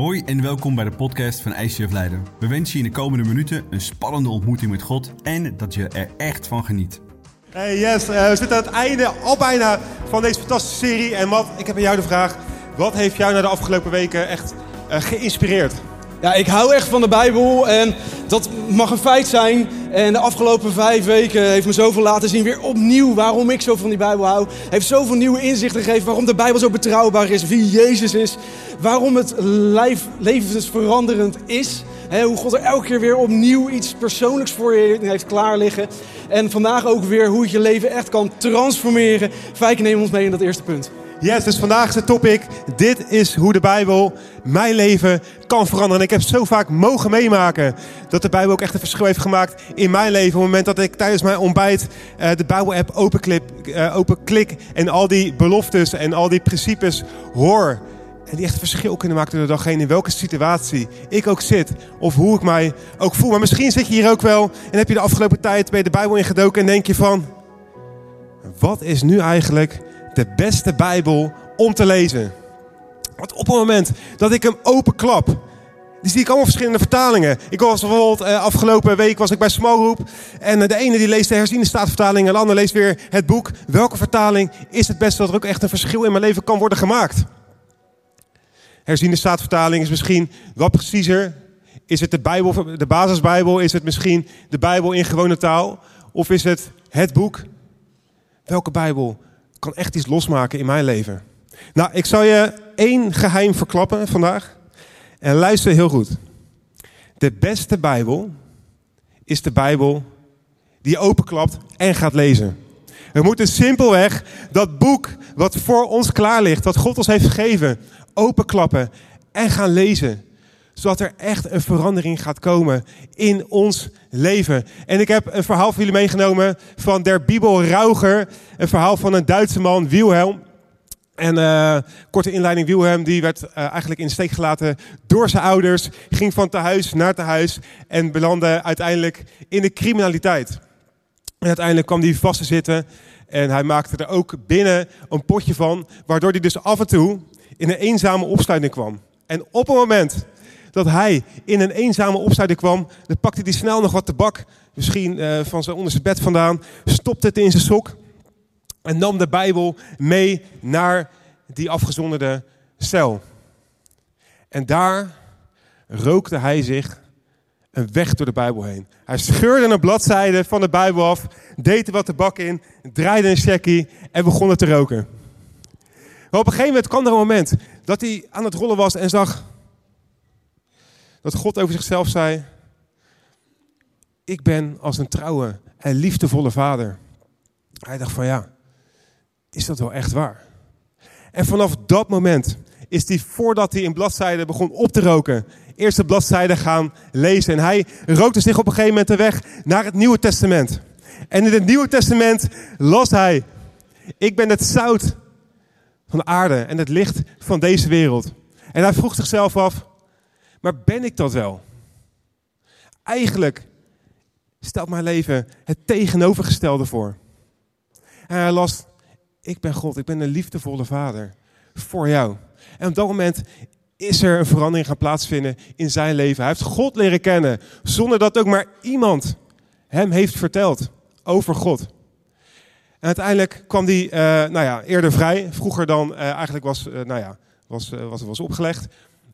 Hoi en welkom bij de podcast van ICF Leiden. We wensen je in de komende minuten een spannende ontmoeting met God en dat je er echt van geniet. Hey yes, uh, we zitten aan het einde al bijna van deze fantastische serie. En wat, ik heb aan jou de vraag, wat heeft jou na de afgelopen weken echt uh, geïnspireerd? Ja, ik hou echt van de Bijbel en dat mag een feit zijn. En de afgelopen vijf weken heeft me zoveel laten zien weer opnieuw waarom ik zo van die Bijbel hou. Heeft zoveel nieuwe inzichten gegeven waarom de Bijbel zo betrouwbaar is, wie Jezus is. Waarom het lijf, levensveranderend is. He, hoe God er elke keer weer opnieuw iets persoonlijks voor je heeft klaar liggen. En vandaag ook weer hoe het je leven echt kan transformeren. Fijke neem ons mee in dat eerste punt. Yes, dus vandaag is het topic. Dit is hoe de Bijbel mijn leven kan veranderen. En ik heb zo vaak mogen meemaken dat de Bijbel ook echt een verschil heeft gemaakt in mijn leven. Op het moment dat ik tijdens mijn ontbijt uh, de Bijbel-app openklik, uh, en al die beloftes en al die principes hoor. En die echt een verschil kunnen maken door de dag heen in welke situatie ik ook zit. Of hoe ik mij ook voel. Maar misschien zit je hier ook wel en heb je de afgelopen tijd bij de Bijbel ingedoken en denk je van... Wat is nu eigenlijk de beste Bijbel om te lezen. Want op het moment dat ik hem openklap, zie ik allemaal verschillende vertalingen. Ik was bijvoorbeeld uh, afgelopen week was ik bij Smallgroep. En uh, de ene die leest de herziende staatvertaling en de ander leest weer het boek. Welke vertaling is het beste dat er ook echt een verschil in mijn leven kan worden gemaakt? Herziende staatvertaling is misschien wat preciezer. Is het de, Bijbel, de basisbijbel? Is het misschien de Bijbel in gewone taal? Of is het het boek? Welke Bijbel kan echt iets losmaken in mijn leven. Nou, ik zal je één geheim verklappen vandaag. En luister heel goed. De beste Bijbel is de Bijbel die je openklapt en gaat lezen. We moeten simpelweg dat boek wat voor ons klaar ligt, wat God ons heeft gegeven, openklappen en gaan lezen zodat er echt een verandering gaat komen in ons leven. En ik heb een verhaal voor jullie meegenomen van der Bibel Rauger. Een verhaal van een Duitse man, Wilhelm. En uh, korte inleiding, Wilhelm die werd uh, eigenlijk in de steek gelaten door zijn ouders. Ging van tehuis naar tehuis en belandde uiteindelijk in de criminaliteit. En uiteindelijk kwam hij vast te zitten en hij maakte er ook binnen een potje van. Waardoor hij dus af en toe in een eenzame opsluiting kwam. En op een moment dat hij in een eenzame opsluiting kwam, dan pakte hij snel nog wat tabak, misschien uh, van zijn onder zijn bed vandaan, stopte het in zijn sok en nam de Bijbel mee naar die afgezonderde cel. En daar rookte hij zich een weg door de Bijbel heen. Hij scheurde een bladzijde van de Bijbel af, deed er wat tabak in, draaide een checkie en begon het te roken. Op een gegeven moment kwam er een moment dat hij aan het rollen was en zag dat God over zichzelf zei: Ik ben als een trouwe en liefdevolle vader. Hij dacht van ja, is dat wel echt waar? En vanaf dat moment is hij, voordat hij in bladzijden begon op te roken, eerst de bladzijden gaan lezen. En hij rookte zich op een gegeven moment de weg naar het Nieuwe Testament. En in het Nieuwe Testament las hij: Ik ben het zout van de aarde en het licht van deze wereld. En hij vroeg zichzelf af: maar ben ik dat wel? Eigenlijk stelt mijn leven het tegenovergestelde voor. En hij las, ik ben God, ik ben een liefdevolle vader voor jou. En op dat moment is er een verandering gaan plaatsvinden in zijn leven. Hij heeft God leren kennen zonder dat ook maar iemand hem heeft verteld over God. En uiteindelijk kwam hij uh, nou ja, eerder vrij, vroeger dan uh, eigenlijk was, uh, nou ja, was, was, was opgelegd.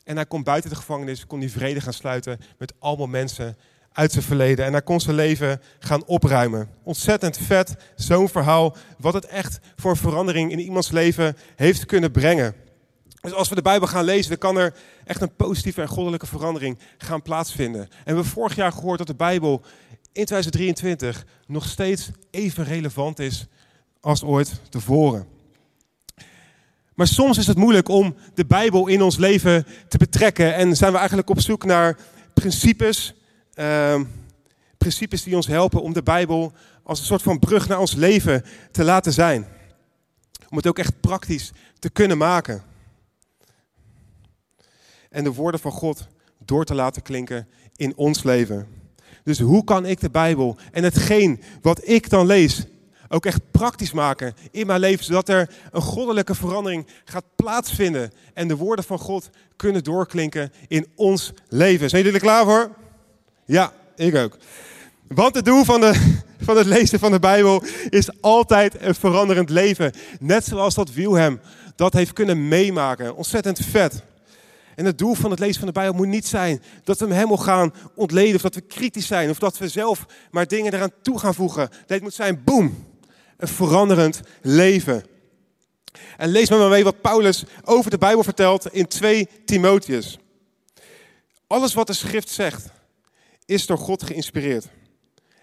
En hij kon buiten de gevangenis, kon hij vrede gaan sluiten met allemaal mensen uit zijn verleden. En hij kon zijn leven gaan opruimen. Ontzettend vet, zo'n verhaal, wat het echt voor verandering in iemands leven heeft kunnen brengen. Dus als we de Bijbel gaan lezen, dan kan er echt een positieve en goddelijke verandering gaan plaatsvinden. En we hebben vorig jaar gehoord dat de Bijbel in 2023 nog steeds even relevant is als ooit tevoren. Maar soms is het moeilijk om de Bijbel in ons leven te betrekken. En zijn we eigenlijk op zoek naar principes. Uh, principes die ons helpen om de Bijbel als een soort van brug naar ons leven te laten zijn. Om het ook echt praktisch te kunnen maken. En de woorden van God door te laten klinken in ons leven. Dus hoe kan ik de Bijbel en hetgeen wat ik dan lees ook echt praktisch maken in mijn leven, zodat er een goddelijke verandering gaat plaatsvinden en de woorden van God kunnen doorklinken in ons leven. Zijn jullie er klaar voor? Ja, ik ook. Want het doel van, de, van het lezen van de Bijbel is altijd een veranderend leven. Net zoals dat Wilhelm dat heeft kunnen meemaken. Ontzettend vet. En het doel van het lezen van de Bijbel moet niet zijn dat we hem helemaal gaan ontleden, of dat we kritisch zijn, of dat we zelf maar dingen eraan toe gaan voegen. Nee, moet zijn, boem, een veranderend leven. En lees maar mee wat Paulus over de Bijbel vertelt in 2 Timotheus. Alles wat de schrift zegt, is door God geïnspireerd.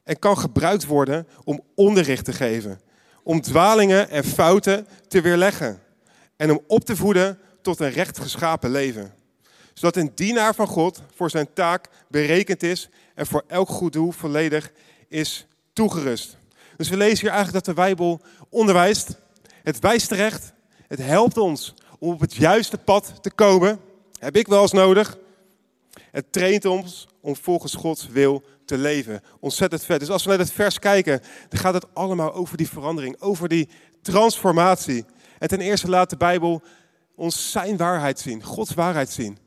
En kan gebruikt worden om onderricht te geven. Om dwalingen en fouten te weerleggen. En om op te voeden tot een recht geschapen leven. Zodat een dienaar van God voor zijn taak berekend is en voor elk goed doel volledig is toegerust. Dus we lezen hier eigenlijk dat de Bijbel onderwijst. Het wijst terecht. Het helpt ons om op het juiste pad te komen. Heb ik wel eens nodig. Het traint ons om volgens Gods wil te leven. Ontzettend vet. Dus als we naar het vers kijken, dan gaat het allemaal over die verandering, over die transformatie. En ten eerste laat de Bijbel ons zijn waarheid zien, Gods waarheid zien.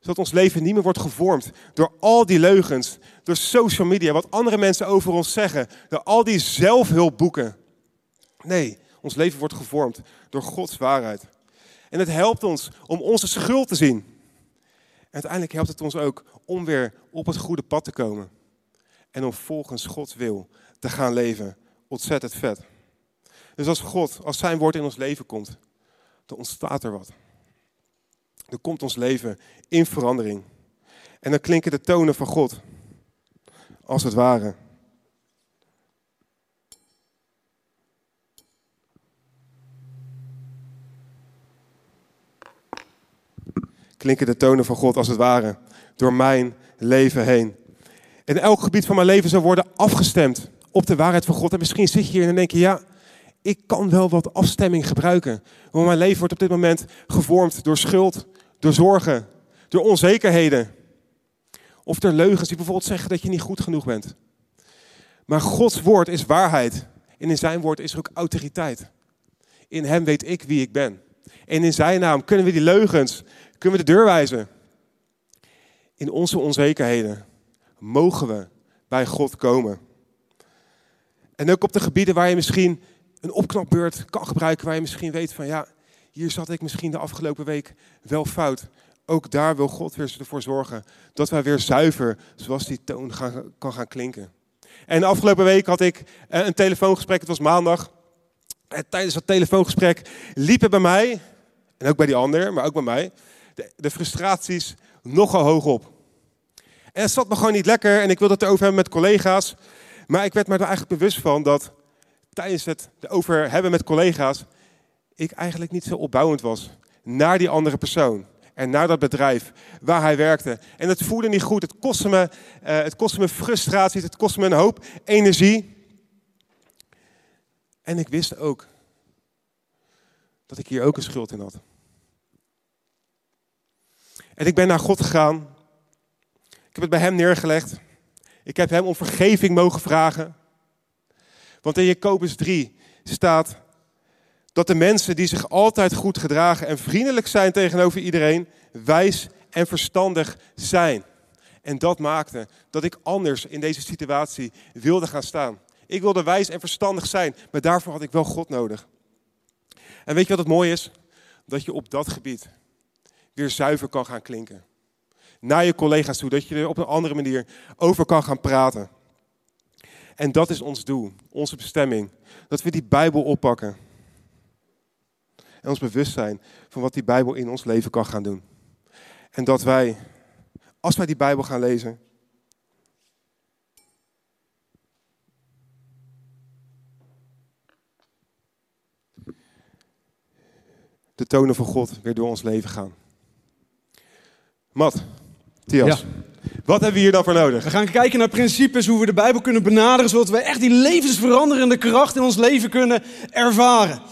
Zodat ons leven niet meer wordt gevormd door al die leugens, door social media, wat andere mensen over ons zeggen, door al die zelfhulpboeken. Nee, ons leven wordt gevormd door Gods waarheid. En het helpt ons om onze schuld te zien. En uiteindelijk helpt het ons ook om weer op het goede pad te komen. En om volgens Gods wil te gaan leven. Ontzettend vet. Dus als God, als zijn woord in ons leven komt, dan ontstaat er wat. Dan komt ons leven in verandering. En dan klinken de tonen van God. Als het ware. Klinken de tonen van God als het ware door mijn leven heen. En elk gebied van mijn leven zal worden afgestemd op de waarheid van God. En misschien zit je hier en denk je, ja, ik kan wel wat afstemming gebruiken. Want mijn leven wordt op dit moment gevormd door schuld, door zorgen, door onzekerheden. Of door leugens die bijvoorbeeld zeggen dat je niet goed genoeg bent. Maar Gods woord is waarheid. En in zijn woord is er ook autoriteit. In hem weet ik wie ik ben. En in zijn naam kunnen we die leugens, kunnen we de deur wijzen. In onze onzekerheden mogen we bij God komen. En ook op de gebieden waar je misschien een opknapbeurt kan gebruiken, waar je misschien weet van ja, hier zat ik misschien de afgelopen week wel fout. Ook daar wil God weer ervoor zorgen dat wij weer zuiver, zoals die toon kan gaan klinken. En afgelopen week had ik eh, een telefoongesprek, het was maandag. En tijdens dat telefoongesprek liepen bij mij, en ook bij die ander, maar ook bij mij, de, frustraties nogal hoog op. En het zat me gewoon niet lekker en ik wilde het erover hebben met collega's. Maar ik werd me er eigenlijk bewust van dat tijdens het erover hebben met collega's, ik eigenlijk niet zo opbouwend was naar die andere persoon. En naar dat bedrijf waar hij werkte. En het voelde niet goed. Het kostte me, uh, het kostte me frustratie. Het kostte me een hoop energie. En ik wist ook dat ik hier ook een schuld in had. En ik ben naar God gegaan. Ik heb het bij hem neergelegd. Ik heb hem om vergeving mogen vragen. Want in Jacobus 3 staat dat de mensen die zich altijd goed gedragen en vriendelijk zijn tegenover iedereen, wijs en verstandig zijn. En dat maakte dat ik anders in deze situatie wilde gaan staan. Ik wilde wijs en verstandig zijn, maar daarvoor had ik wel God nodig. En weet je wat het mooie is? Dat je op dat gebied weer zuiver kan gaan klinken. Naar je collega's toe, dat je er op een andere manier over kan gaan praten. En dat is ons doel, onze bestemming. Dat we die Bijbel oppakken. En ons bewust zijn van wat die Bijbel in ons leven kan gaan doen. En dat wij, als wij die Bijbel gaan lezen, de tonen van God weer door ons leven gaan. Mat, Tias, Ja. wat hebben we hier dan voor nodig? We gaan kijken naar principes, hoe we de Bijbel kunnen benaderen, zodat we echt die levensveranderende kracht in ons leven kunnen ervaren.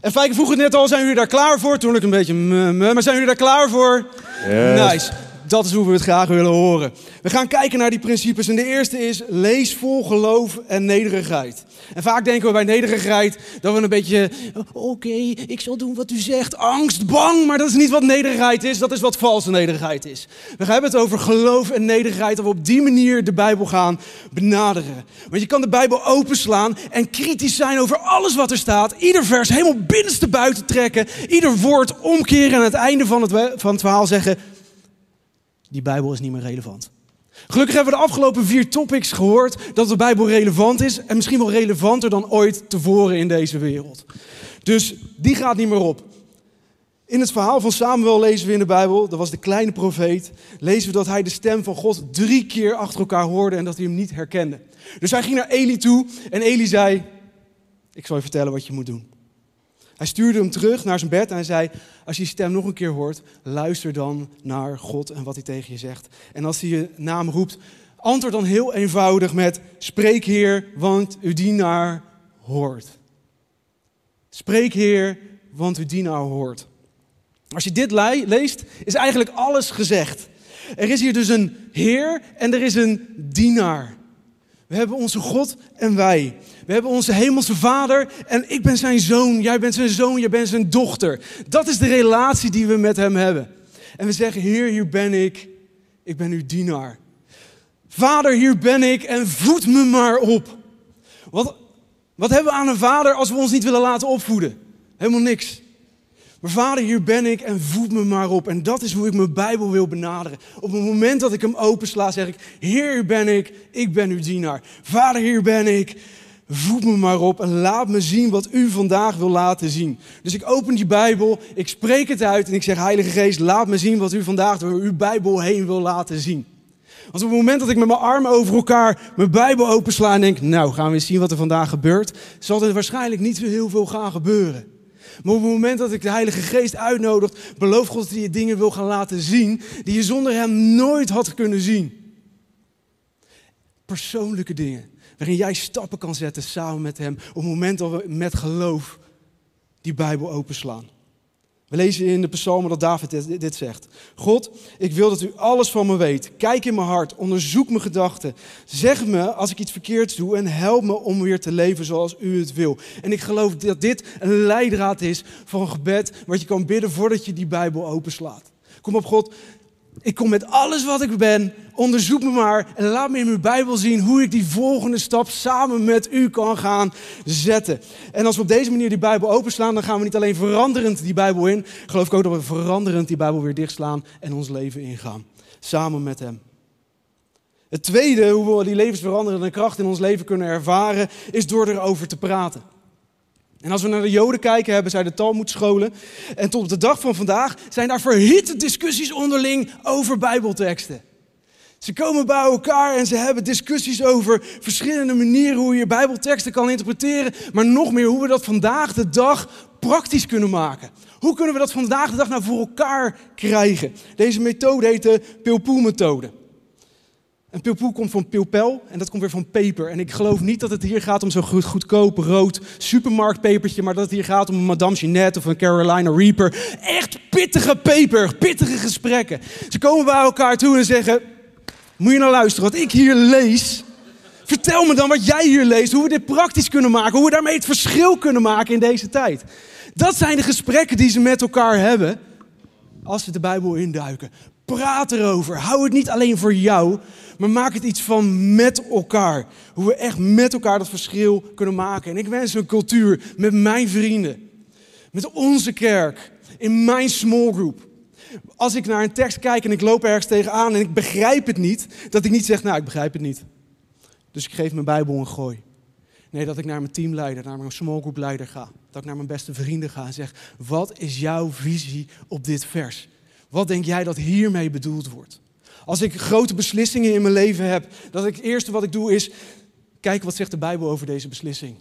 En Fijke vroeg het net al, zijn jullie daar klaar voor? Toen ik een beetje, maar zijn jullie daar klaar voor? Yes. Nice. Dat is hoe we het graag willen horen. We gaan kijken naar die principes. En de eerste is: lees vol geloof en nederigheid. En vaak denken we bij nederigheid dat we een beetje. Oké, ik zal doen wat u zegt. Angst, bang. Maar dat is niet wat nederigheid is. Dat is wat valse nederigheid is. We hebben het over geloof en nederigheid. Dat we op die manier de Bijbel gaan benaderen. Want je kan de Bijbel openslaan en kritisch zijn over alles wat er staat. Ieder vers helemaal binnenste buiten trekken. Ieder woord omkeren en aan het einde van het, van het verhaal zeggen die Bijbel is niet meer relevant. Gelukkig hebben we de afgelopen vier topics gehoord dat de Bijbel relevant is en misschien wel relevanter dan ooit tevoren in deze wereld. Dus die gaat niet meer op. In het verhaal van Samuel lezen we in de Bijbel, dat was de kleine profeet, lezen we dat hij de stem van God drie keer achter elkaar hoorde en dat hij hem niet herkende. Dus hij ging naar Eli toe en Eli zei, ik zal je vertellen wat je moet doen. Hij stuurde hem terug naar zijn bed en hij zei: Als je die stem nog een keer hoort, luister dan naar God en wat hij tegen je zegt. En als hij je naam roept, antwoord dan heel eenvoudig met: Spreek Heer, want uw dienaar hoort. Spreek Heer, want uw dienaar hoort. Als je dit leest, is eigenlijk alles gezegd. Er is hier dus een Heer en er is een dienaar. We hebben onze God en wij. We hebben onze hemelse vader en ik ben zijn zoon. Jij bent zijn zoon, jij bent zijn dochter. Dat is de relatie die we met hem hebben. En we zeggen, Heer, hier ben ik. Ik ben uw dienaar. Vader, hier ben ik en voed me maar op. Wat, wat hebben we aan een vader als we ons niet willen laten opvoeden? Helemaal niks. Maar vader, hier ben ik en voed me maar op. En dat is hoe ik mijn Bijbel wil benaderen. Op het moment dat ik hem opensla, zeg ik, Heer, hier ben ik, ik ben uw dienaar. Vader, hier ben ik, voed me maar op en laat me zien wat u vandaag wil laten zien. Dus ik open die Bijbel, ik spreek het uit en ik zeg, Heilige Geest, laat me zien wat u vandaag door uw Bijbel heen wil laten zien. Want op het moment dat ik met mijn armen over elkaar mijn Bijbel opensla en denk, nou gaan we eens zien wat er vandaag gebeurt, zal er waarschijnlijk niet zo heel veel gaan gebeuren. Maar op het moment dat ik de Heilige Geest uitnodig, beloof God dat je dingen wil gaan laten zien die je zonder hem nooit had kunnen zien. Persoonlijke dingen, waarin jij stappen kan zetten samen met hem op het moment dat we met geloof die Bijbel openslaan. We lezen in de psalmen dat David dit, zegt. God, ik wil dat u alles van me weet. Kijk in mijn hart, onderzoek mijn gedachten. Zeg me als ik iets verkeerds doe en help me om weer te leven zoals u het wil. En ik geloof dat dit een leidraad is voor een gebed wat je kan bidden voordat je die Bijbel openslaat. Kom op God, ik kom met alles wat ik ben, onderzoek me maar en laat me in mijn Bijbel zien hoe ik die volgende stap samen met u kan gaan zetten. En als we op deze manier die Bijbel openslaan, dan gaan we niet alleen veranderend die Bijbel in, geloof ik ook dat we veranderend die Bijbel weer dichtslaan en ons leven ingaan. Samen met Hem. Het tweede, hoe we die levensveranderende kracht in ons leven kunnen ervaren, is door erover te praten. En als we naar de Joden kijken, hebben zij de Talmudscholen. En tot op de dag van vandaag zijn daar verhitte discussies onderling over Bijbelteksten. Ze komen bij elkaar en ze hebben discussies over verschillende manieren hoe je Bijbelteksten kan interpreteren. Maar nog meer hoe we dat vandaag de dag praktisch kunnen maken. Hoe kunnen we dat vandaag de dag nou voor elkaar krijgen? Deze methode heet de Pilpoe-methode. En komt van pilpel en dat komt weer van peper. En ik geloof niet dat het hier gaat om zo'n goed, goedkoop rood supermarktpepertje, maar dat het hier gaat om een Madame Jeanette of een Carolina Reaper. Echt pittige peper, pittige gesprekken. Ze komen bij elkaar toe en zeggen, moet je nou luisteren wat ik hier lees? Vertel me dan wat jij hier leest, hoe we dit praktisch kunnen maken, hoe we daarmee het verschil kunnen maken in deze tijd. Dat zijn de gesprekken die ze met elkaar hebben als ze de Bijbel induiken. Praat erover. Hou het niet alleen voor jou, maar maak het iets van met elkaar. Hoe we echt met elkaar dat verschil kunnen maken. En ik wens een cultuur met mijn vrienden, met onze kerk, in mijn small group. Als ik naar een tekst kijk en ik loop ergens tegenaan en ik begrijp het niet, dat ik niet zeg, nou ik begrijp het niet. Dus ik geef mijn Bijbel een gooi. Nee, dat ik naar mijn teamleider, naar mijn small group leider ga. Dat ik naar mijn beste vrienden ga en zeg, wat is jouw visie op dit vers? Wat denk jij dat hiermee bedoeld wordt? Als ik grote beslissingen in mijn leven heb, dat ik het eerste wat ik doe is kijken wat zegt de Bijbel over deze beslissing.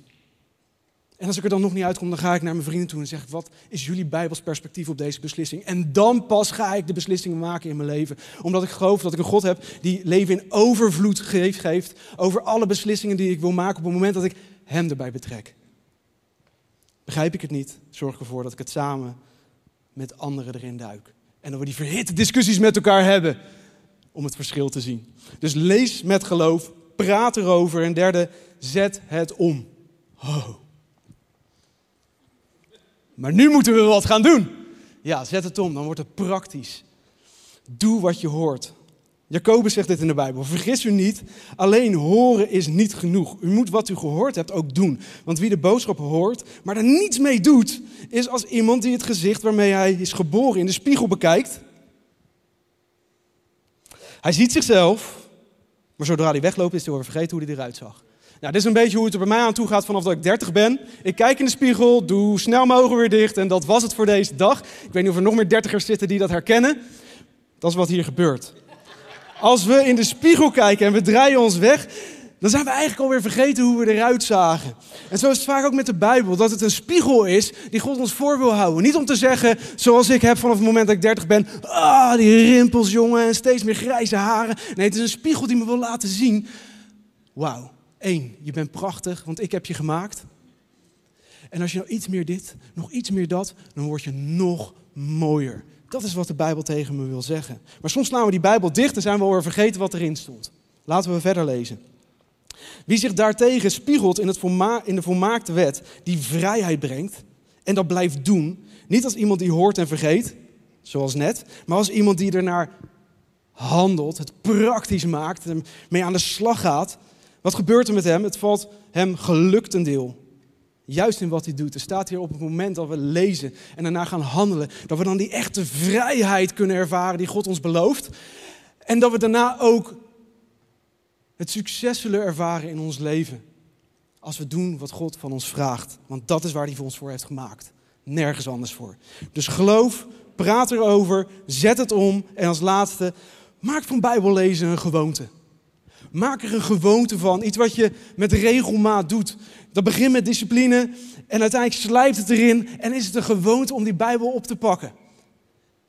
En als ik er dan nog niet uitkom, dan ga ik naar mijn vrienden toe en zeg wat is jullie Bijbels perspectief op deze beslissing? En dan pas ga ik de beslissingen maken in mijn leven. Omdat ik geloof dat ik een God heb die leven in overvloed geeft over alle beslissingen die ik wil maken op het moment dat ik hem erbij betrek. Begrijp ik het niet, zorg ervoor dat ik het samen met anderen erin duik. En dat we die verhitte discussies met elkaar hebben. om het verschil te zien. Dus lees met geloof, praat erover. En derde, zet het om. Oh. Maar nu moeten we wat gaan doen. Ja, zet het om, dan wordt het praktisch. Doe wat je hoort. Jacobus zegt dit in de Bijbel. Vergis u niet, alleen horen is niet genoeg. U moet wat u gehoord hebt ook doen. Want wie de boodschap hoort, maar er niets mee doet, is als iemand die het gezicht waarmee hij is geboren in de spiegel bekijkt. Hij ziet zichzelf, maar zodra hij wegloopt is hij weer vergeten hoe hij eruit zag. Nou, dit is een beetje hoe het er bij mij aan toe gaat vanaf dat ik 30 ben. Ik kijk in de spiegel, doe snel mijn ogen weer dicht en dat was het voor deze dag. Ik weet niet of er nog meer dertigers zitten die dat herkennen. Dat is wat hier gebeurt. Als we in de spiegel kijken en we draaien ons weg, dan zijn we eigenlijk alweer vergeten hoe we eruit zagen. En zo is het vaak ook met de Bijbel, dat het een spiegel is die God ons voor wil houden. Niet om te zeggen, zoals ik heb vanaf het moment dat ik 30 ben, ah, die rimpels jongen en steeds meer grijze haren. Nee, het is een spiegel die me wil laten zien, wauw, één, je bent prachtig, want ik heb je gemaakt. En als je nou iets meer dit, nog iets meer dat, dan word je nog mooier. Dat is wat de Bijbel tegen me wil zeggen. Maar soms slaan we die Bijbel dicht en zijn we alweer vergeten wat erin stond. Laten we verder lezen. Wie zich daartegen spiegelt in, het in de volmaakte wet die vrijheid brengt en dat blijft doen, niet als iemand die hoort en vergeet, zoals net, maar als iemand die ernaar handelt, het praktisch maakt, mee aan de slag gaat. Wat gebeurt er met hem? Het valt hem gelukt een deel. Juist in wat hij doet. Er staat hier op het moment dat we lezen en daarna gaan handelen, dat we dan die echte vrijheid kunnen ervaren die God ons belooft. En dat we daarna ook het succes zullen ervaren in ons leven. Als we doen wat God van ons vraagt. Want dat is waar hij voor ons voor heeft gemaakt. Nergens anders voor. Dus geloof, praat erover, zet het om. En als laatste, maak van Bijbellezen een gewoonte. Maak er een gewoonte van. Iets wat je met regelmaat doet. Dat begint met discipline en uiteindelijk slijpt het erin. En is het een gewoonte om die Bijbel op te pakken.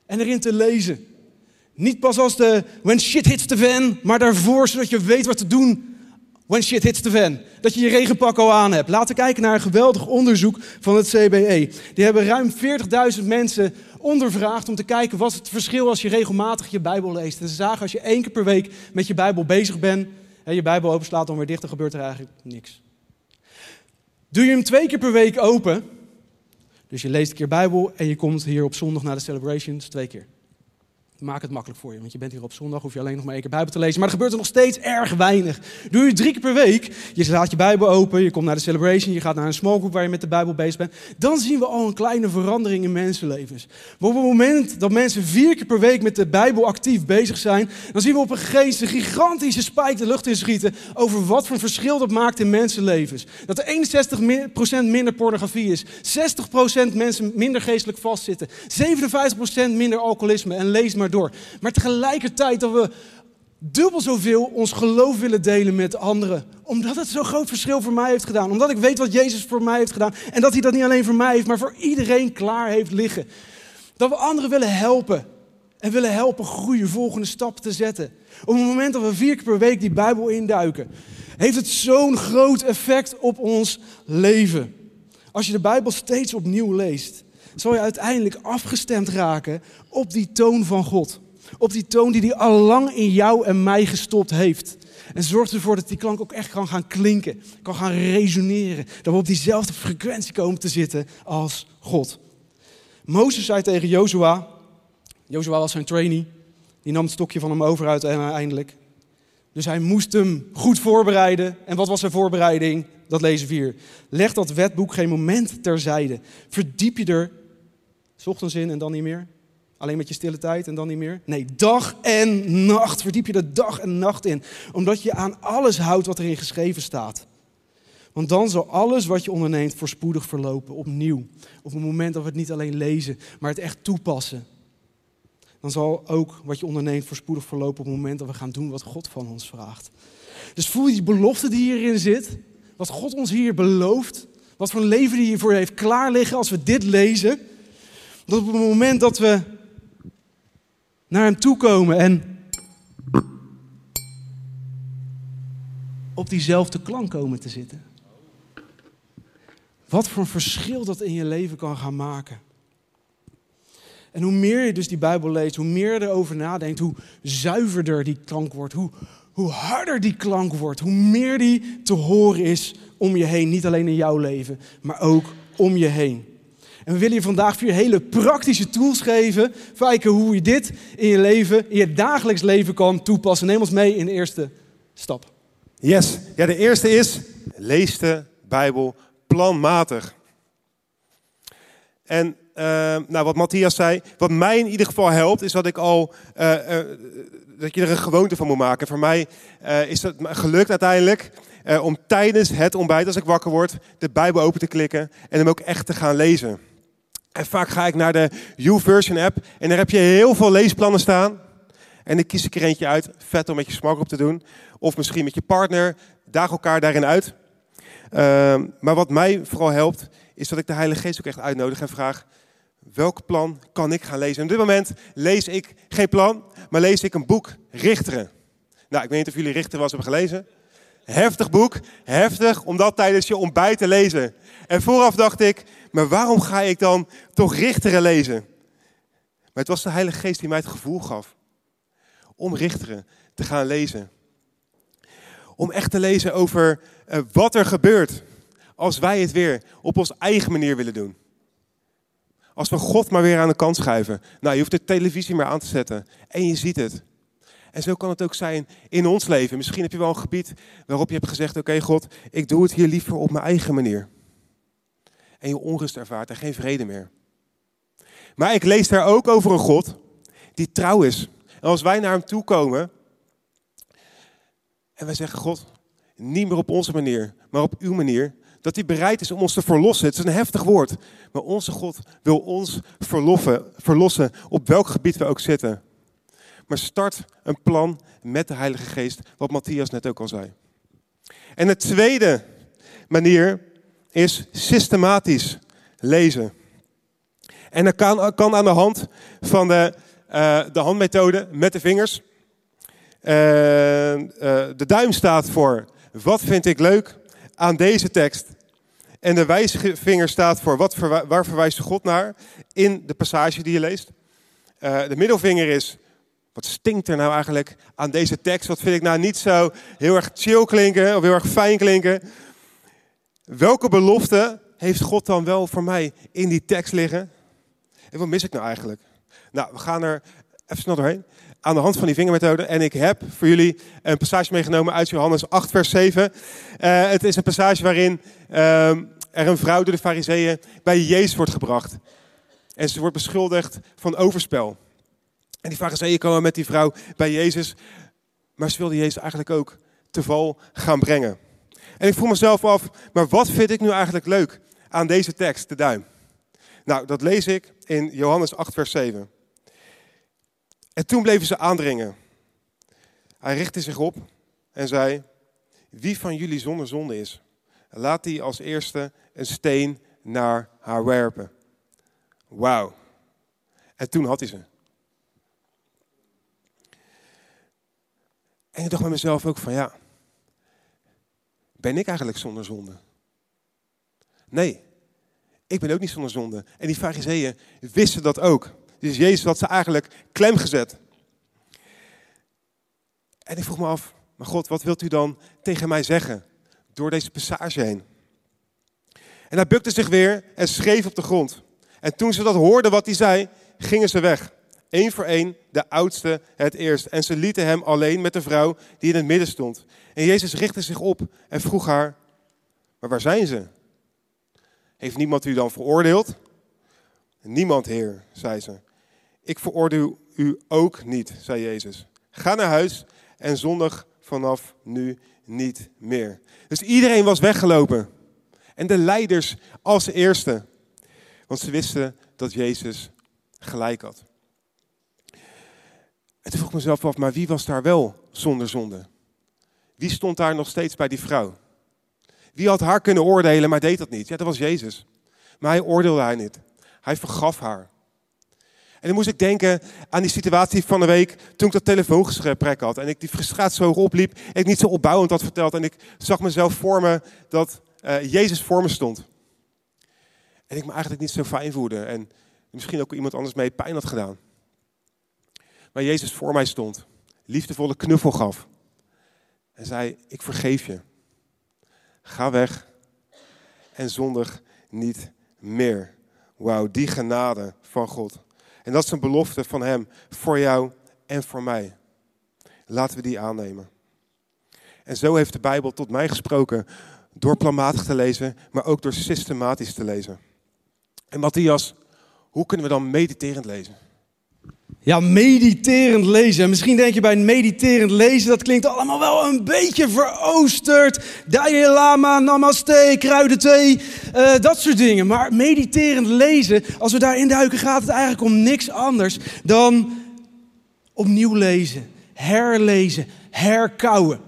En erin te lezen. Niet pas als de when shit hits the fan, maar daarvoor zodat je weet wat te doen when shit hits the fan. Dat je je regenpak al aan hebt. Laten we kijken naar een geweldig onderzoek van het CBE. Die hebben ruim 40.000 mensen ondervraagd om te kijken wat het verschil als je regelmatig je Bijbel leest. En ze zagen als je één keer per week met je Bijbel bezig bent je Bijbel openslaat dan weer dicht, dan gebeurt er eigenlijk niks. Doe je hem twee keer per week open, dus je leest een keer Bijbel en je komt hier op zondag naar de celebrations, twee keer. Maak het makkelijk voor je, want je bent hier op zondag, hoef je alleen nog maar één keer Bijbel te lezen. Maar er gebeurt er nog steeds erg weinig. Doe je drie keer per week, je laat je Bijbel open, je komt naar de celebration, je gaat naar een small group waar je met de Bijbel bezig bent. Dan zien we al een kleine verandering in mensenlevens. Maar op het moment dat mensen vier keer per week met de Bijbel actief bezig zijn, dan zien we op een geest een gigantische spijk de lucht inschieten over wat voor verschil dat maakt in mensenlevens. Dat er 61% minder pornografie is, 60% mensen minder geestelijk vastzitten, 57% minder alcoholisme en lees maar door. Maar tegelijkertijd dat we dubbel zoveel ons geloof willen delen met anderen. Omdat het zo'n groot verschil voor mij heeft gedaan. Omdat ik weet wat Jezus voor mij heeft gedaan. En dat hij dat niet alleen voor mij heeft, maar voor iedereen klaar heeft liggen. Dat we anderen willen helpen. En willen helpen groeien, volgende stappen te zetten. Op het moment dat we vier keer per week die Bijbel induiken, heeft het zo'n groot effect op ons leven. Als je de Bijbel steeds opnieuw leest, zal je uiteindelijk afgestemd raken op die toon van God. Op die toon die hij al lang in jou en mij gestopt heeft. En zorgt ervoor dat die klank ook echt kan gaan klinken, kan gaan resoneren. Dat we op diezelfde frequentie komen te zitten als God. Mozes zei tegen Jozua, Jozua was zijn trainee, die nam het stokje van hem over uiteindelijk. Dus hij moest hem goed voorbereiden. En wat was zijn voorbereiding? Dat lezen we hier. Leg dat wetboek geen moment terzijde. Verdiep je er S ochtends in en dan niet meer? Alleen met je stille tijd en dan niet meer? Nee, dag en nacht verdiep je er dag en nacht in. Omdat je aan alles houdt wat erin geschreven staat. Want dan zal alles wat je onderneemt voorspoedig verlopen, opnieuw. Op het moment dat we het niet alleen lezen, maar het echt toepassen. Dan zal ook wat je onderneemt voorspoedig verlopen op het moment dat we gaan doen wat God van ons vraagt. Dus voel je die belofte die hierin zit? Wat God ons hier belooft? Wat voor een leven die hiervoor heeft klaar liggen als we dit lezen? Dat op het moment dat we naar hem toe komen en op diezelfde klank komen te zitten. Wat voor een verschil dat in je leven kan gaan maken. En hoe meer je dus die Bijbel leest, hoe meer je erover nadenkt, hoe zuiverder die klank wordt, hoe, hoe harder die klank wordt, hoe meer die te horen is om je heen. Niet alleen in jouw leven, maar ook om je heen. En we willen je vandaag vier hele praktische tools geven. Kijken hoe je dit in je leven, in je dagelijks leven kan toepassen. Neem ons mee in de eerste stap. Yes. Ja, de eerste is, lees de Bijbel planmatig. En uh, nou, wat Matthias zei, wat mij in ieder geval helpt, is dat ik al, uh, uh, dat je er een gewoonte van moet maken. Voor mij is het gelukt uiteindelijk om tijdens het ontbijt, als ik wakker word, de Bijbel open te klikken en hem ook echt te gaan lezen. En vaak ga ik naar de YouVersion app en daar heb je heel veel leesplannen staan. En ik kies ik er eentje uit, vet om met je smak op te doen. Of misschien met je partner, daag elkaar daarin uit. Uh, maar wat mij vooral helpt, is dat ik de Heilige Geest ook echt uitnodig en vraag: welk plan kan ik gaan lezen? En op dit moment lees ik geen plan, maar lees ik een boek, Richteren. Nou, ik weet niet of jullie Richteren was hebben gelezen. Heftig boek, heftig om dat tijdens je ontbijt te lezen. En vooraf dacht ik, maar waarom ga ik dan toch Richteren lezen? Maar het was de Heilige Geest die mij het gevoel gaf om Richteren te gaan lezen. Om echt te lezen over uh, wat er gebeurt als wij het weer op onze eigen manier willen doen. Als we God maar weer aan de kant schuiven. Nou, je hoeft de televisie maar aan te zetten en je ziet het. En zo kan het ook zijn in ons leven. Misschien heb je wel een gebied waarop je hebt gezegd: Oké, God, ik doe het hier liever op mijn eigen manier. En je onrust ervaart en geen vrede meer. Maar ik lees daar ook over een God die trouw is. En als wij naar hem toe komen en wij zeggen: God, niet meer op onze manier, maar op uw manier, dat hij bereid is om ons te verlossen. Het is een heftig woord, maar onze God wil ons verloffen, verlossen op welk gebied we ook zitten. Maar start een plan met de Heilige Geest, wat Matthias net ook al zei. En de tweede manier is systematisch lezen. En dat kan, kan aan de hand van de, uh, de handmethode met de vingers. Uh, uh, de duim staat voor wat vind ik leuk aan deze tekst. En de wijsvinger staat voor wat, waar verwijst God naar in de passage die je leest. De middelvinger is wat stinkt er nou eigenlijk aan deze tekst? Wat vind ik nou niet zo heel erg chill klinken of heel erg fijn klinken? Welke belofte heeft God dan wel voor mij in die tekst liggen? En wat mis ik nou eigenlijk? Nou, we gaan er even snel doorheen. Aan de hand van die vingermethode. En ik heb voor jullie een passage meegenomen uit Johannes 8, vers 7. Uh, het is een passage waarin uh, er een vrouw door de fariseeën bij Jezus wordt gebracht. En ze wordt beschuldigd van overspel. En die fariseeën komen met die vrouw bij Jezus. Maar ze wilden Jezus eigenlijk ook te val gaan brengen. En ik vroeg mezelf af, maar wat vind ik nu eigenlijk leuk aan deze tekst, de duim? Nou, dat lees ik in Johannes 8, vers 7. En toen bleven ze aandringen. Hij richtte zich op en zei: Wie van jullie zonder zonde is, laat die als eerste een steen naar haar werpen. Wauw. En toen had hij ze. En ik dacht bij mezelf ook van ja, ben ik eigenlijk zonder zonde? Nee, ik ben ook niet zonder zonde. En die fariseeën wisten dat ook. Dus Jezus had ze eigenlijk klem gezet. En ik vroeg me af, maar God, wat wilt u dan tegen mij zeggen door deze passage heen? En hij bukte zich weer en schreef op de grond. En toen ze dat hoorden wat hij zei, gingen ze weg. Eén voor één, de oudste het eerst. En ze lieten hem alleen met de vrouw die in het midden stond. En Jezus richtte zich op en vroeg haar, maar waar zijn ze? Heeft niemand u dan veroordeeld? Niemand, Heer, zei ze. Ik veroordeel u ook niet, zei Jezus. Ga naar huis en zondig vanaf nu niet meer. Dus iedereen was weggelopen. En de leiders als eerste. Want ze wisten dat Jezus gelijk had. En toen vroeg ik mezelf af, maar wie was daar wel zonder zonde? Wie stond daar nog steeds bij die vrouw? Wie had haar kunnen oordelen, maar deed dat niet? Ja, dat was Jezus. Maar hij oordeelde haar niet. Hij vergaf haar. En dan moest ik denken aan die situatie van de week toen ik dat telefoongesprek had. En ik die frustratie zo opliep. En ik niet zo opbouwend had verteld. En ik zag mezelf voor me dat uh, Jezus voor me stond. En ik me eigenlijk niet zo fijn voelde. En misschien ook iemand anders mee pijn had gedaan. Maar Jezus voor mij stond, liefdevolle knuffel gaf en zei, ik vergeef je. Ga weg en zondig niet meer. Wauw, die genade van God. En dat is een belofte van Hem voor jou en voor mij. Laten we die aannemen. En zo heeft de Bijbel tot mij gesproken door planmatig te lezen, maar ook door systematisch te lezen. En Matthias, hoe kunnen we dan mediterend lezen? Ja, mediterend lezen. Misschien denk je bij mediterend lezen, dat klinkt allemaal wel een beetje veroosterd. Dalai Lama, namaste, kruidenthee, uh, dat soort dingen. Maar mediterend lezen, als we daarin duiken, gaat het eigenlijk om niks anders dan opnieuw lezen, herlezen, herkauwen.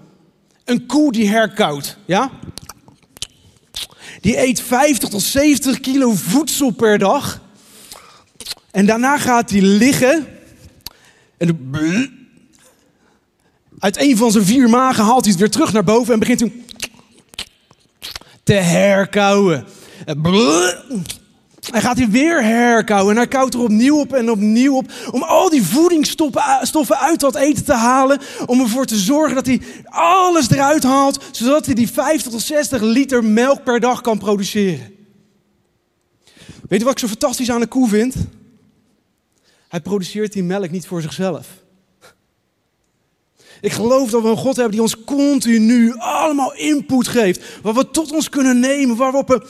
Een koe die herkauwt, ja? Die eet 50 tot 70 kilo voedsel per dag. En daarna gaat hij liggen. En uit een van zijn vier magen haalt hij het weer terug naar boven en begint toen te herkauwen. Hij gaat hij weer herkauwen en hij koudt er opnieuw op en opnieuw op. Om al die voedingsstoffen uit dat eten te halen. Om ervoor te zorgen dat hij alles eruit haalt. Zodat hij die 50 tot 60 liter melk per dag kan produceren. Weet je wat ik zo fantastisch aan de koe vind? Hij produceert die melk niet voor zichzelf. Ik geloof dat we een God hebben die ons continu allemaal input geeft. Wat we tot ons kunnen nemen, waarop we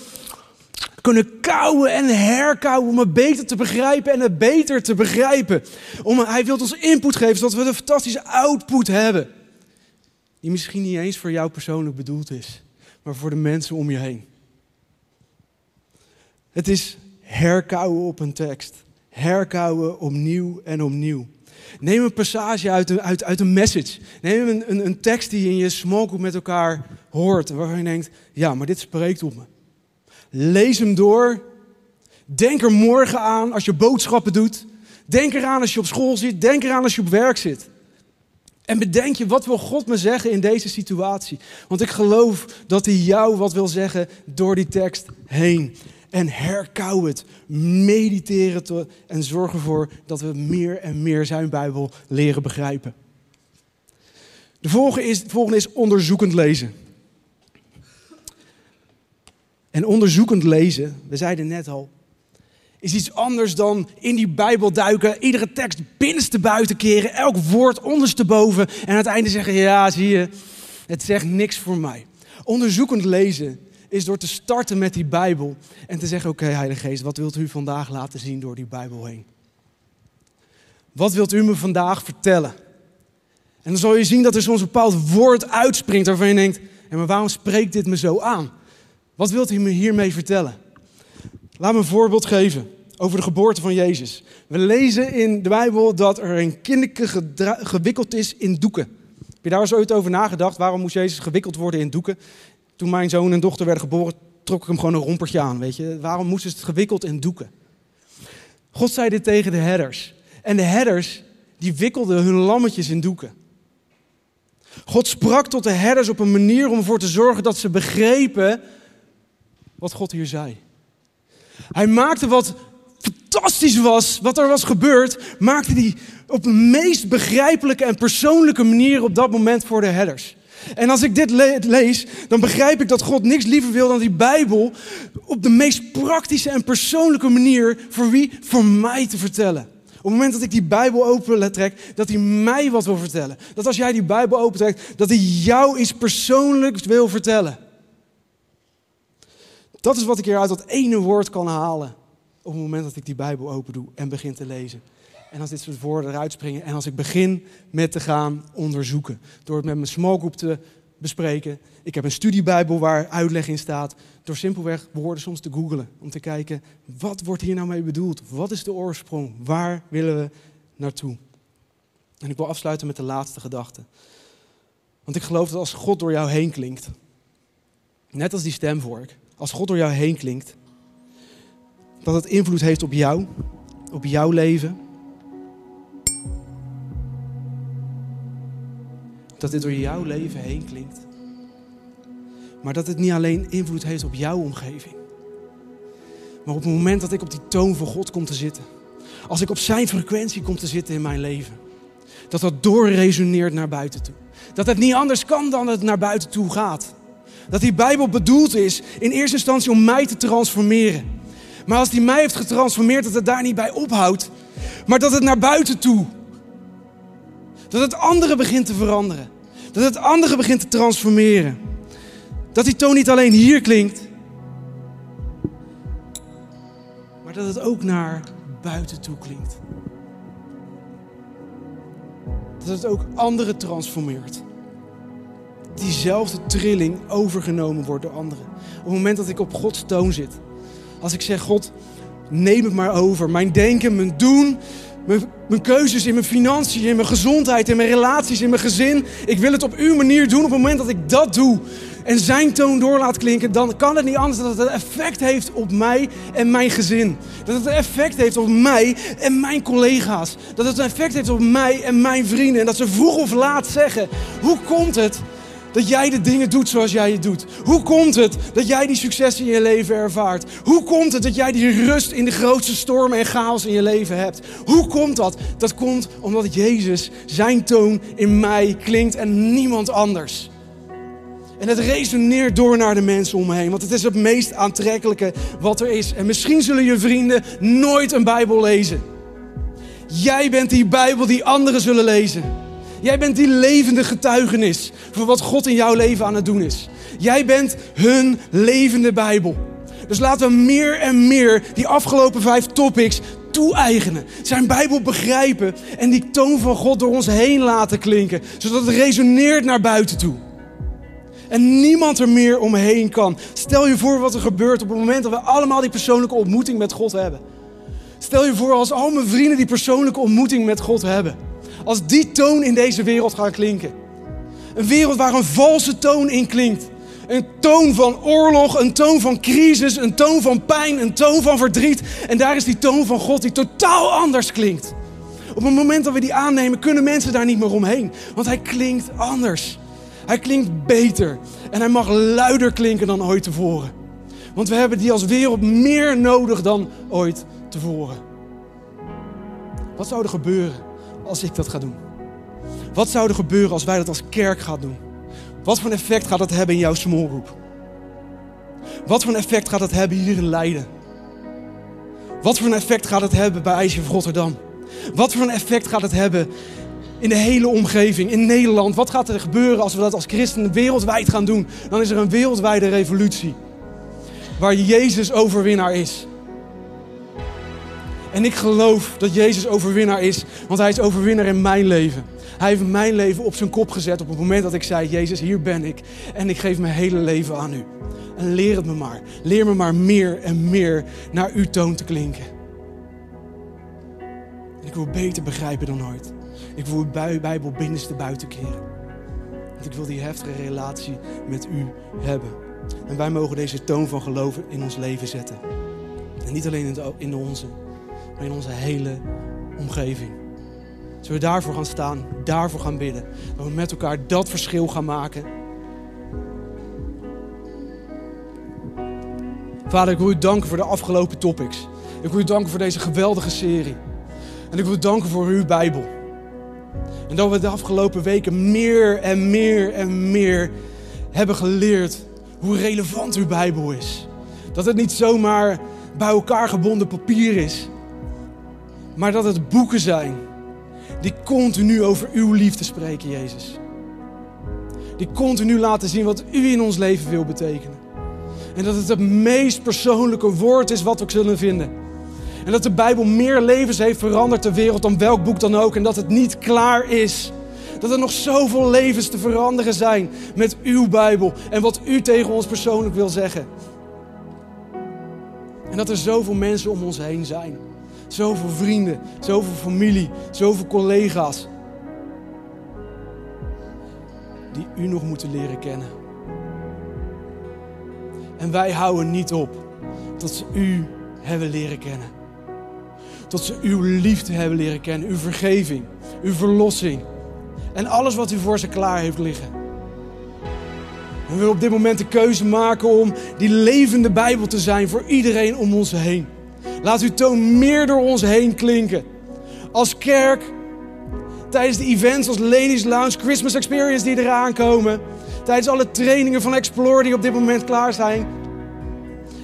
kunnen kouwen en herkauwen om het beter te begrijpen en het beter te begrijpen. Om, hij wil ons input geven zodat we een fantastische output hebben. Die misschien niet eens voor jou persoonlijk bedoeld is, maar voor de mensen om je heen. Het is herkauwen op een tekst. Herkauwen opnieuw en opnieuw. Neem een passage uit een, uit, uit een message. Neem een, een, een tekst die je in je small met elkaar hoort. Waarvan je denkt, ja, maar dit spreekt op me. Lees hem door. Denk er morgen aan als je boodschappen doet. Denk eraan als je op school zit. Denk eraan als je op werk zit. En bedenk je, wat wil God me zeggen in deze situatie? Want ik geloof dat hij jou wat wil zeggen door die tekst heen. En herkauw het, mediteer het en zorg ervoor dat we meer en meer zijn Bijbel leren begrijpen. De volgende is, de volgende is onderzoekend lezen. En onderzoekend lezen, we zeiden net al, is iets anders dan in die Bijbel duiken, iedere tekst binnenste buiten keren, elk woord ondersteboven en aan het einde zeggen, ja zie je, het zegt niks voor mij. Onderzoekend lezen is door te starten met die Bijbel en te zeggen, oké Heilige Geest, wat wilt u vandaag laten zien door die Bijbel heen? Wat wilt u me vandaag vertellen? En dan zal je zien dat er soms een bepaald woord uitspringt waarvan je denkt, ja, maar waarom spreekt dit me zo aan? Wat wilt u me hiermee vertellen? Laat me een voorbeeld geven over de geboorte van Jezus. We lezen in de Bijbel dat er een kinderke gewikkeld is in doeken. Heb je daar ooit over nagedacht? Waarom moest Jezus gewikkeld worden in doeken? Toen mijn zoon en dochter werden geboren, trok ik hem gewoon een rompertje aan. Weet je? Waarom moest het gewikkeld in doeken? God zei dit tegen de herders. En de herders, die wikkelden hun lammetjes in doeken. God sprak tot de herders op een manier om ervoor te zorgen dat ze begrepen wat God hier zei. Hij maakte wat fantastisch was, wat er was gebeurd, maakte hij op de meest begrijpelijke en persoonlijke manier op dat moment voor de herders. En als ik dit lees, dan begrijp ik dat God niks liever wil dan die Bijbel op de meest praktische en persoonlijke manier voor wie? Voor mij te vertellen. Op het moment dat ik die Bijbel open trek, dat hij mij wat wil vertellen. Dat als jij die Bijbel opentrekt, dat hij jou iets persoonlijks wil vertellen. Dat is wat ik hier uit dat ene woord kan halen. Op het moment dat ik die Bijbel open doe en begin te lezen. En als dit soort woorden eruit springen. En als ik begin met te gaan onderzoeken. Door het met mijn smallgroep te bespreken. Ik heb een studiebijbel waar uitleg in staat. Door simpelweg woorden soms te googlen. Om te kijken, wat wordt hier nou mee bedoeld? Wat is de oorsprong? Waar willen we naartoe? En ik wil afsluiten met de laatste gedachte. Want ik geloof dat als God door jou heen klinkt. Net als die stemvork als God door jou heen klinkt, dat het invloed heeft op jou, op jouw leven. Dat dit door jouw leven heen klinkt. Maar dat het niet alleen invloed heeft op jouw omgeving. Maar op het moment dat ik op die toon van God kom te zitten, als ik op zijn frequentie kom te zitten in mijn leven, dat dat doorresoneert naar buiten toe. Dat het niet anders kan dan het naar buiten toe gaat. Dat die Bijbel bedoeld is in eerste instantie om mij te transformeren. Maar als die mij heeft getransformeerd, dat het daar niet bij ophoudt. Maar dat het naar buiten toe. Dat het andere begint te veranderen. Dat het andere begint te transformeren. Dat die toon niet alleen hier klinkt. Maar dat het ook naar buiten toe klinkt. Dat het ook anderen transformeert diezelfde trilling overgenomen wordt door anderen. Op het moment dat ik op Gods toon zit. Als ik zeg, God, neem het maar over. Mijn denken, mijn doen, mijn, keuzes in mijn financiën, in mijn gezondheid, in mijn relaties, in mijn gezin. Ik wil het op uw manier doen. Op het moment dat ik dat doe en zijn toon door laat klinken, dan kan het niet anders dat het effect heeft op mij en mijn gezin. Dat het effect heeft op mij en mijn collega's. Dat het een effect heeft op mij en mijn vrienden. En dat ze vroeg of laat zeggen, hoe komt het dat jij de dingen doet zoals jij het doet? Hoe komt het dat jij die succes in je leven ervaart? Hoe komt het dat jij die rust in de grootste stormen en chaos in je leven hebt? Hoe komt dat? Dat komt omdat Jezus, zijn toon in mij klinkt en niemand anders. En het resoneert door naar de mensen om me heen, want het is het meest aantrekkelijke wat er is. En misschien zullen je vrienden nooit een Bijbel lezen. Jij bent die Bijbel die anderen zullen lezen. Jij bent die levende getuigenis voor wat God in jouw leven aan het doen is. Jij bent hun levende Bijbel. Dus laten we meer en meer die afgelopen vijf topics toe-eigenen. Zijn Bijbel begrijpen en die toon van God door ons heen laten klinken. Zodat het resoneert naar buiten toe. En niemand er meer omheen kan. Stel je voor wat er gebeurt op het moment dat we allemaal die persoonlijke ontmoeting met God hebben. Stel je voor als al mijn vrienden die persoonlijke ontmoeting met God hebben. Als die toon in deze wereld gaat klinken. Een wereld waar een valse toon in klinkt. Een toon van oorlog, een toon van crisis, een toon van pijn, een toon van verdriet. En daar is die toon van God die totaal anders klinkt. Op het moment dat we die aannemen, kunnen mensen daar niet meer omheen. Want hij klinkt anders. Hij klinkt beter. En hij mag luider klinken dan ooit tevoren. Want we hebben die als wereld meer nodig dan ooit tevoren. Wat zou er gebeuren als ik dat ga doen? Wat zou er gebeuren als wij dat als kerk gaan doen? Wat voor een effect gaat dat hebben in jouw small group? Wat voor een effect gaat dat hebben hier in Leiden? Wat voor een effect gaat het hebben bij IJsje Rotterdam? Wat voor een effect gaat het hebben in de hele omgeving, in Nederland? Wat gaat er gebeuren als we dat als christenen wereldwijd gaan doen? Dan is er een wereldwijde revolutie. Waar Jezus overwinnaar is. En ik geloof dat Jezus overwinnaar is, want Hij is overwinnaar in mijn leven. Hij heeft mijn leven op zijn kop gezet op het moment dat ik zei: Jezus, hier ben ik. En ik geef mijn hele leven aan u. En leer het me maar. Leer me maar meer en meer naar uw toon te klinken. En ik wil beter begrijpen dan ooit. Ik wil uw Bijbel binnenste buiten keren. Want ik wil die heftige relatie met u hebben. En wij mogen deze toon van geloven in ons leven zetten. En niet alleen in de onze, in onze hele omgeving. Zullen we daarvoor gaan staan, daarvoor gaan bidden. Dat we met elkaar dat verschil gaan maken. Vader, ik wil u danken voor de afgelopen topics. Ik wil u danken voor deze geweldige serie. En ik wil u danken voor uw Bijbel. En dat we de afgelopen weken meer en meer en meer hebben geleerd hoe relevant uw Bijbel is. Dat het niet zomaar bij elkaar gebonden papier is, maar dat het boeken zijn die continu over uw liefde spreken, Jezus. Die continu laten zien wat u in ons leven wil betekenen. En dat het het meest persoonlijke woord is wat we zullen vinden. En dat de Bijbel meer levens heeft veranderd ter wereld dan welk boek dan ook. En dat het niet klaar is. Dat er nog zoveel levens te veranderen zijn met uw Bijbel. En wat u tegen ons persoonlijk wil zeggen. En dat er zoveel mensen om ons heen zijn. Zoveel vrienden, zoveel familie, zoveel collega's. Die u nog moeten leren kennen. En wij houden niet op tot ze u hebben leren kennen. Tot ze uw liefde hebben leren kennen, uw vergeving, uw verlossing. En alles wat u voor ze klaar heeft liggen. We willen op dit moment de keuze maken om die levende Bijbel te zijn voor iedereen om ons heen. Laat uw toon meer door ons heen klinken. Als kerk, tijdens de events als Ladies Lounge, Christmas Experience die eraan komen. Tijdens alle trainingen van Explore die op dit moment klaar zijn.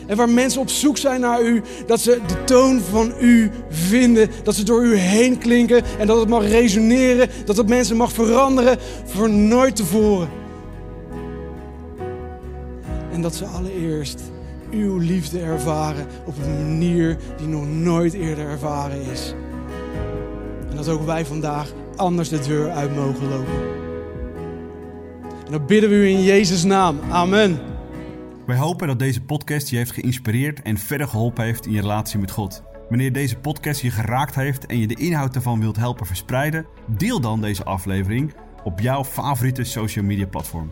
En waar mensen op zoek zijn naar u, dat ze de toon van u vinden, dat ze door u heen klinken en dat het mag resoneren, dat het mensen mag veranderen voor nooit tevoren. En dat ze allereerst uw liefde ervaren op een manier die nog nooit eerder ervaren is. En dat ook wij vandaag anders de deur uit mogen lopen. En dan bidden we u in Jezus' naam. Amen. Wij hopen dat deze podcast je heeft geïnspireerd en verder geholpen heeft in je relatie met God. Wanneer deze podcast je geraakt heeft en je de inhoud ervan wilt helpen verspreiden, deel dan deze aflevering op jouw favoriete social media platform.